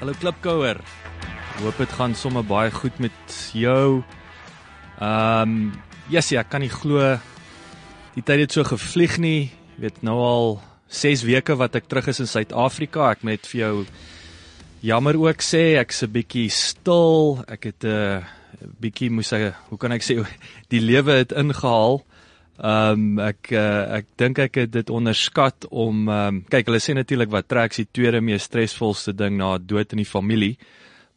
Hallo Klipkouer. Hoop dit gaan sommer baie goed met jou. Ehm, um, yes, ja, kan nie glo die tyd het so gevlieg nie. Jy weet nou al 6 weke wat ek terug is in Suid-Afrika. Ek moet vir jou jammer ook sê ek's 'n bietjie stil. Ek het 'n uh, bietjie moes ek hoe kan ek sê die lewe het ingehaal. Ehm um, ek uh, ek dink ek het dit onderskat om ehm um, kyk hulle sê natuurlik wat trek die tweede mees stresvolste ding na dood in die familie.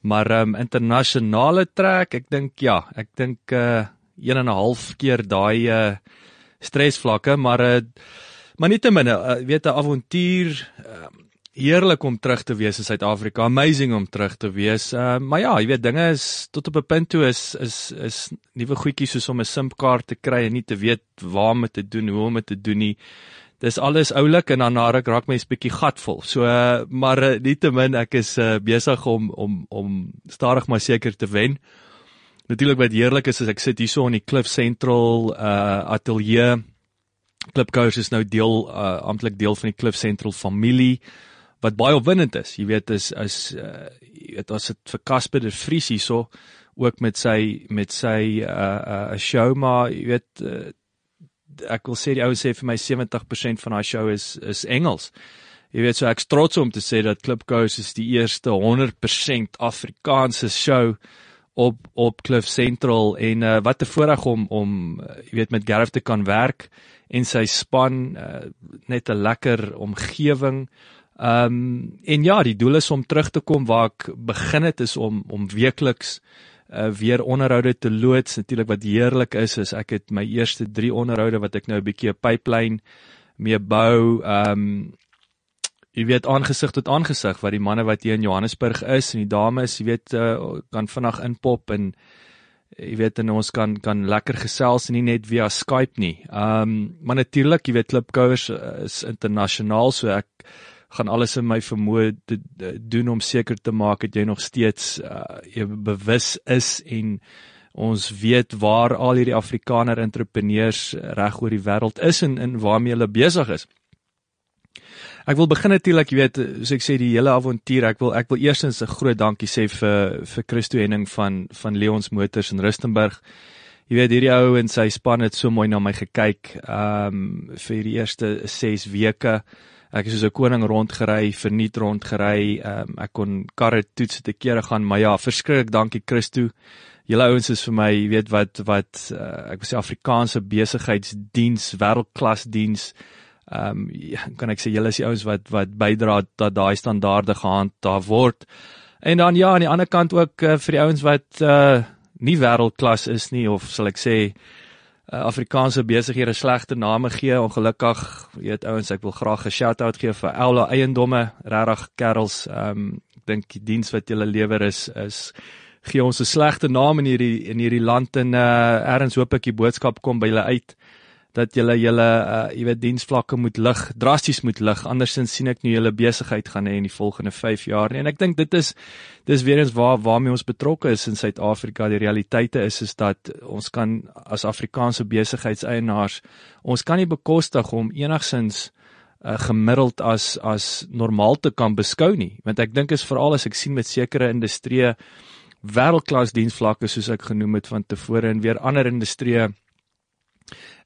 Maar ehm um, internasionale trek, ek dink ja, ek dink uh 1 en 'n half keer daai uh stresvlakke, maar uh maar nietemin, uh, weet 'n avontuur uh, heerlik om terug te wees in Suid-Afrika, amazing om terug te wees. Uh maar ja, jy weet dinge is tot op 'n punt toe is is is nuwe goedjies soos om 'n SIM-kaart te kry en nie te weet waar om dit te doen, hoe om dit te doen nie. Dis alles oulik en dan ruk raak mens bietjie gatvol. So uh, maar uh, nietemin ek is uh, besig om om om stadig maar seker te wen. Natuurlik wat heerlik is as ek sit hierso in die Cliff Central uh ateljee. Klipkous is nou deel uh amptelik deel van die Cliff Central familie wat baie opwindend is. Jy weet is as uh, jy weet as dit vir Casper de Vries hierso ook met sy met sy uh 'n uh, show maar jy weet uh, ek wil sê die ou sê vir my 70% van haar show is is Engels. Jy weet so ek's trots om te sê dat Klipkous is die eerste 100% Afrikaanse show op op Cliff Central en uh, wat 'n voorreg om om uh, jy weet met Gareth te kan werk en sy span uh, net 'n lekker omgewing. Ehm um, en ja, die doel is om terug te kom waar ek begin het is om om weekliks uh, weer onderhoude te loods. Natuurlik wat heerlik is is ek het my eerste 3 onderhoude wat ek nou 'n bietjie 'n pipeline mee bou. Ehm um, jy weet aangesig tot aangesig wat die manne wat hier in Johannesburg is en die dames, jy weet uh, kan vinnig inpop en jy weet en ons kan kan lekker gesels en nie net via Skype nie. Ehm um, maar natuurlik, jy weet Klipkouers is internasionaal, so ek gaan alles in my vermoë te doen om seker te maak dat jy nog steeds uh, jy bewus is en ons weet waar al hierdie Afrikaner entrepreneurs reg oor die wêreld is en in waarmee hulle besig is. Ek wil begin natuurlik, jy weet, soos ek sê die hele avontuur, ek wil ek wil eerstens 'n groot dankie sê vir vir Christo Henning van van Leons Motors in Rustenburg. Jy weet hierdie ou en sy span het so mooi na my gekyk, ehm um, vir die eerste 6 weke. Ek is soos 'n koning rondgery, verniet rondgery. Um, ek kon karre toets te kere gaan, maar ja, verskriklik dankie Christo. Julle ouens is vir my, jy weet wat wat uh, ek wil sê Afrikaanse besigheidsdiens, wêreldklas diens. Ehm um, kan ek sê julle is die ouens wat wat bydra dat daai standaarde gehandhaaf word. En dan ja, aan die ander kant ook uh, vir die ouens wat uh, nie wêreldklas is nie of sal ek sê Afrikaanse besighede slegte name gee. Ongelukkig, weet ouens, ek wil graag 'n shout-out gee vir Ella Eiendomme, regtig kerels. Ehm um, ek dink die diens wat julle lewer is is gee ons 'n slegte naam in hierdie in hierdie land en uh erns hoop ek die boodskap kom by julle uit dat julle julle uh jy weet diensvlakke moet lig, drasties moet lig. Andersins sien ek nie julle besigheid gaan hê in die volgende 5 jaar nie. En ek dink dit is dis weer eens waar waarmee ons betrokke is in Suid-Afrika. Die realiteite is is dat ons kan as Afrikaanse besigheidseienaars ons kan nie bekostig om enigsins uh, gemiddeld as as normaal te kan beskou nie. Want ek dink is veral as ek sien met sekere industrieë wêreldklas diensvlakke soos ek genoem het van tevore en weer ander industrieë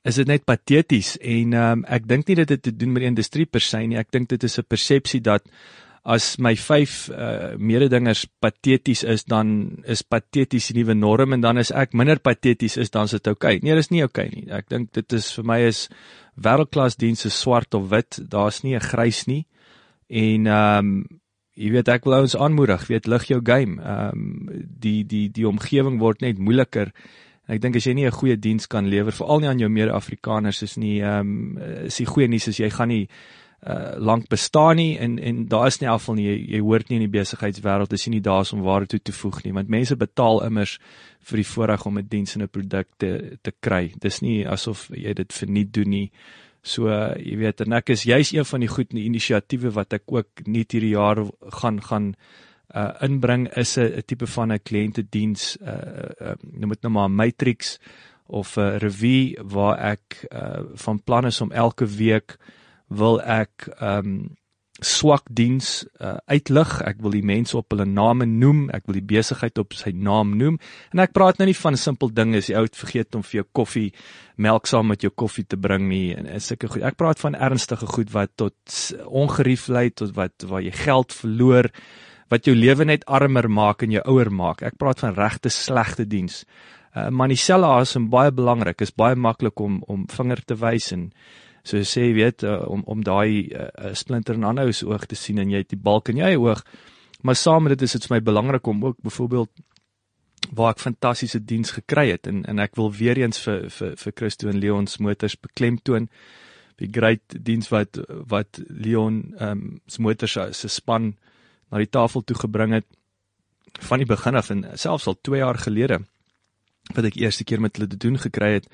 is dit net pateties en um, ek dink nie dit het te doen met die industrie per se nie. Ek dink dit is 'n persepsie dat as my vyf uh, mededingers pateties is, dan is pateties die nuwe norm en dan is ek minder pateties is dan is dit oukei. Okay. Nee, dis nie oukei okay nie. Ek dink dit is vir my is wêreldklas dienste swart of wit. Daar's nie 'n grys nie. En ehm um, jy weet ek wil ons aanmoedig, weet lig jou game. Ehm um, die die die omgewing word net moeiliker Ek dink as jy nie 'n goeie diens kan lewer veral nie aan jou mede-Afrikaners is nie ehm um, is die goeie nuus is jy gaan nie uh lank bestaan nie en en daar is nie afval nie. Jy, jy hoort nie in die besigheidswêreld is jy nie daar om waarde toe te voeg nie want mense betaal immers vir die voorreg om 'n diens en 'n produk te te kry. Dis nie asof jy dit verniet doen nie. So uh, jy weet en ek is juis een van die goed inisiatiewe wat ek ook nie hierdie jaar gaan gaan uh inbring is 'n tipe van 'n kliëntediens uh, uh noem dit nou maar matrix of 'n revue waar ek uh van plan is om elke week wil ek um, swak diens uh, uitlig. Ek wil die mense op hulle name noem. Ek wil die besigheid op sy naam noem. En ek praat nou nie van 'n simpel ding as jy ou vergeet om vir jou koffie melk saam met jou koffie te bring nie en is sulke goed. Ek praat van ernstige goed wat tot ongerief lei tot wat waar jy geld verloor wat jou lewe net armer maak en jou ouer maak. Ek praat van regte slegte diens. Uh, Manicella is baie belangrik. Is baie maklik om om vinger te wys en so sê jy weet uh, om om daai uh, splinter in 'n ander oog te sien en jy het die balk in jou oog maar saam met dit is dit vir my belangrik om ook byvoorbeeld waar ek fantastiese diens gekry het en en ek wil weer eens vir vir vir Christo en Leon se motors beklemtoon die great diens wat wat Leon ehm um, se motors se span na die tafel toe gebring het van die begin af en selfs al 2 jaar gelede wat ek eerste keer met hulle te doen gekry het.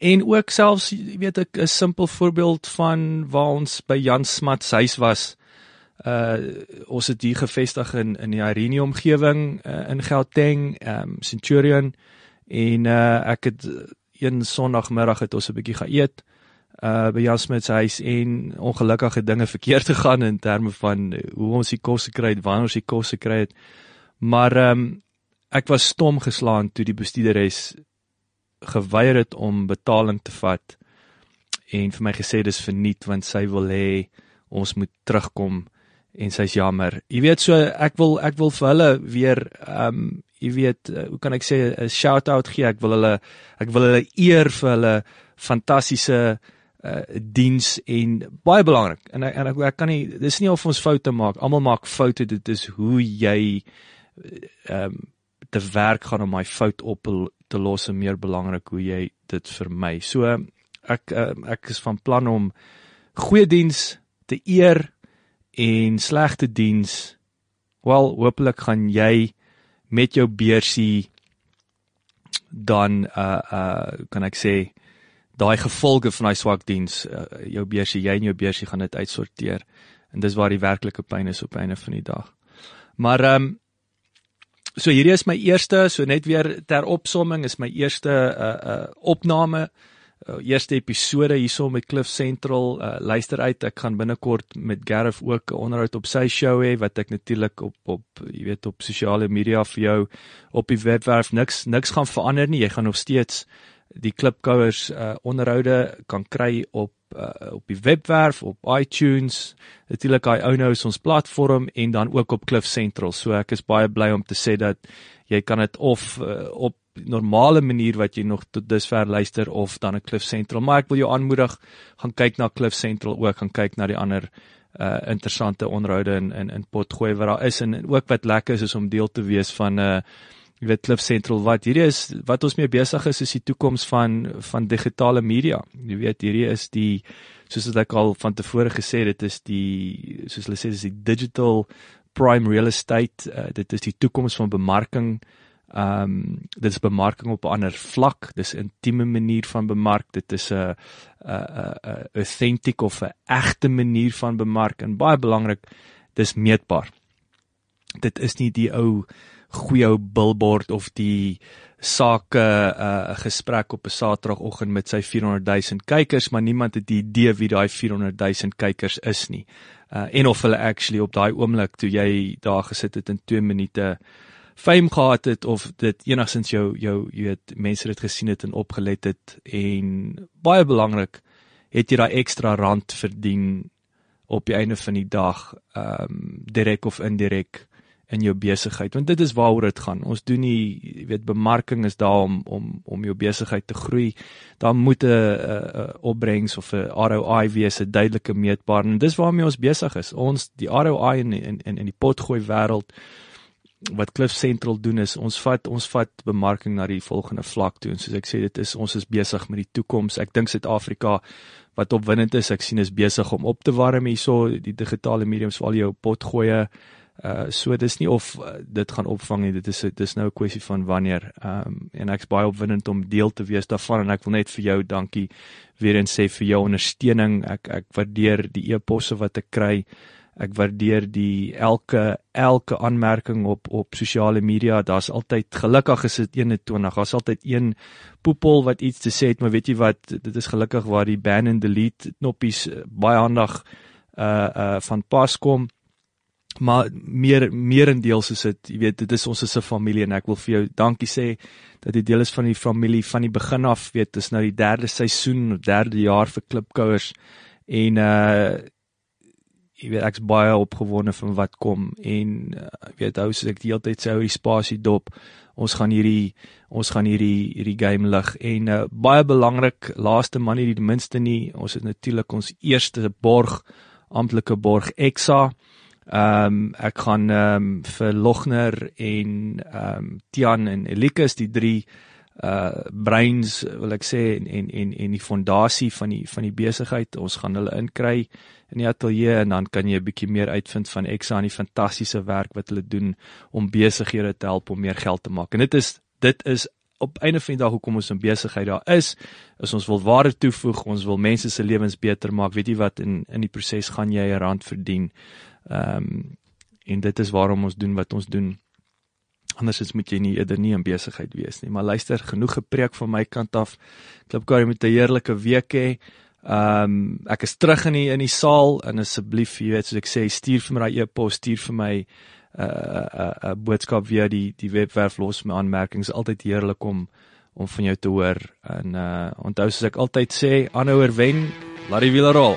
En ook selfs weet ek 'n simpel voorbeeld van waar ons by Jan Smat se huis was. Uh ons het hier gevestig in in die Irene omgewing uh, in Gauteng, um Centurion. En uh ek het een Sondagmiddag het ons 'n bietjie geëet. uh by Jan Smat se huis en ongelukkige dinge verkeerd gegaan in terme van hoe ons die kos gekry het, wanneer ons die kos gekry het. Maar um ek was stom geslaan toe die bestuurderes geweier het om betaling te vat en vir my gesê dis verniet want sy wil hê ons moet terugkom en sy's jammer. Jy weet so ek wil ek wil vir hulle weer ehm um, jy weet uh, hoe kan ek sê 'n shout out gee. Ek wil hulle ek wil hulle eer vir hulle fantastiese uh diens en baie belangrik. En en ek, ek kan nie dis nie of ons foute maak. Almal maak foute. Dit is hoe jy ehm um, te werk gaan om my fout op te los en meer belangrik hoe jy dit vermy. So ek uh, ek is van plan om goeie diens te eer en slegte diens wel hopelik gaan jy met jou beursie dan uh uh kan ek sê daai gevolge van daai swak diens uh, jou beursie jy en jou beursie gaan dit uitsorteer en dis waar die werklike pyn is op einde van die dag. Maar ehm um, So hierdie is my eerste, so net weer ter opsomming is my eerste uh uh opname, uh, eerste episode hierso met Cliff Central. Uh luister uit, ek gaan binnekort met Gareth ook 'n onderhoud op sy show hê wat ek natuurlik op op jy weet op sosiale media vir jou op die webwerf niks niks gaan verander nie. Jy gaan nog steeds die klipkouers uh onderhoude kan kry op uh, op die webwerf op iTunes natuurlik hy ou nou is ons platform en dan ook op Cliff Central. So ek is baie bly om te sê dat jy kan dit of uh, op normale manier wat jy nog tot dusver luister of dan 'n Cliff Central. Maar ek wil jou aanmoedig gaan kyk na Cliff Central ook gaan kyk na die ander uh interessante onderhoude in in in potgooi wat daar is en, en ook wat lekker is is om deel te wees van 'n uh, jy weet Cliff Central wat hierdie is wat ons mee besig is is die toekoms van van digitale media. Jy weet hierdie is die soos ek al van tevore gesê het, dit is die soos hulle sê dis die digital prime real estate. Uh, dit is die toekoms van bemarking. Ehm um, dit is bemarking op 'n ander vlak. Dis 'n intieme manier van bemark. Dit is 'n 'n 'n authentic of 'n egte manier van bemark en baie belangrik, dis meetbaar. Dit is nie die ou goeie ou billboard of die sake 'n uh, gesprek op 'n Saterdagoggend met sy 400 000 kykers, maar niemand het die idee wie daai 400 000 kykers is nie. Uh, en of hulle actually op daai oomblik toe jy daar gesit het in 2 minute fame gehad het of dit enigstens jou jou jy weet mense het gesien het en opgelet het en baie belangrik het jy daai ekstra rand verdien op die einde van die dag ehm um, direk of indirek in jou besigheid want dit is waaroor dit gaan. Ons doen nie jy weet bemarking is daar om om om jou besigheid te groei. Daar moet 'n opbrengs of 'n ROI wees, 'n duidelike meetbaar en dis waarmee ons besig is. Ons die ROI in in in die potgooi wêreld wat Cliff Central doen is ons vat ons vat bemarking na die volgende vlak toe en soos ek sê dit is ons is besig met die toekoms. Ek dink Suid-Afrika wat opwindend is, ek sien is besig om op te warm hierso die digitale mediums waar jy jou pot gooi Uh so dis nie of uh, dit gaan opvang nie. Dit is dis nou 'n kwessie van wanneer. Ehm um, en ek's baie opwindend om deel te wees daarvan en ek wil net vir jou dankie weer eens sê vir jou ondersteuning. Ek ek waardeer die e-posse wat ek kry. Ek waardeer die elke elke aanmerking op op sosiale media. Daar's altyd gelukkig is dit 21. Daar's altyd een poepel wat iets te sê het, maar weet jy wat? Dit is gelukkig waar die ban and delete knoppies uh, baie aandag uh uh van pas kom maar meer meerendeels is dit jy weet dit is ons is 'n familie en ek wil vir jou dankie sê dat jy deel is van die familie van die begin af. Weet dis nou die derde seisoen derde jaar vir klipkouers en uh jy weet ek's baie opgewonde van wat kom en uh, weet hou soos ek die hele tyd sê hou die spasie dop. Ons gaan hierdie ons gaan hierdie hierdie game lig en uh, baie belangrik laaste maar nie die minste nie. Ons het natuurlik ons eerste borg amptelike borg Exa Ehm um, ek gaan ehm um, vir Logner en ehm um, Tian en Elikus die drie uh brains wil ek sê en en en en die fondasie van die van die besigheid. Ons gaan hulle inkry in die ateljee en dan kan jy 'n bietjie meer uitvind van Exa en die fantastiese werk wat hulle doen om besighede te help om meer geld te maak. En dit is dit is op einde van die dag hoekom ons in besigheid daar is is ons wil waarde toevoeg ons wil mense se lewens beter maak. Weet jy wat in in die proses gaan jy 'n rand verdien Ehm um, en dit is waarom ons doen wat ons doen. Andersins moet jy nie eerder nie in besigheid wees nie. Maar luister, genoeg gepreek van my kant af. Klipkar moet 'n heerlike week hê. Ehm um, ek is terug in die in die saal en asseblief, jy weet, soos ek sê, stuur vir my daai e-pos, stuur vir my 'n uh, 'n uh, 'n uh, boodskap via die die webwerf los met aanmerkings. Altyd heerlik om om van jou te hoor. En uh onthou soos ek altyd sê, aanhouer wen, laat die wiele rol.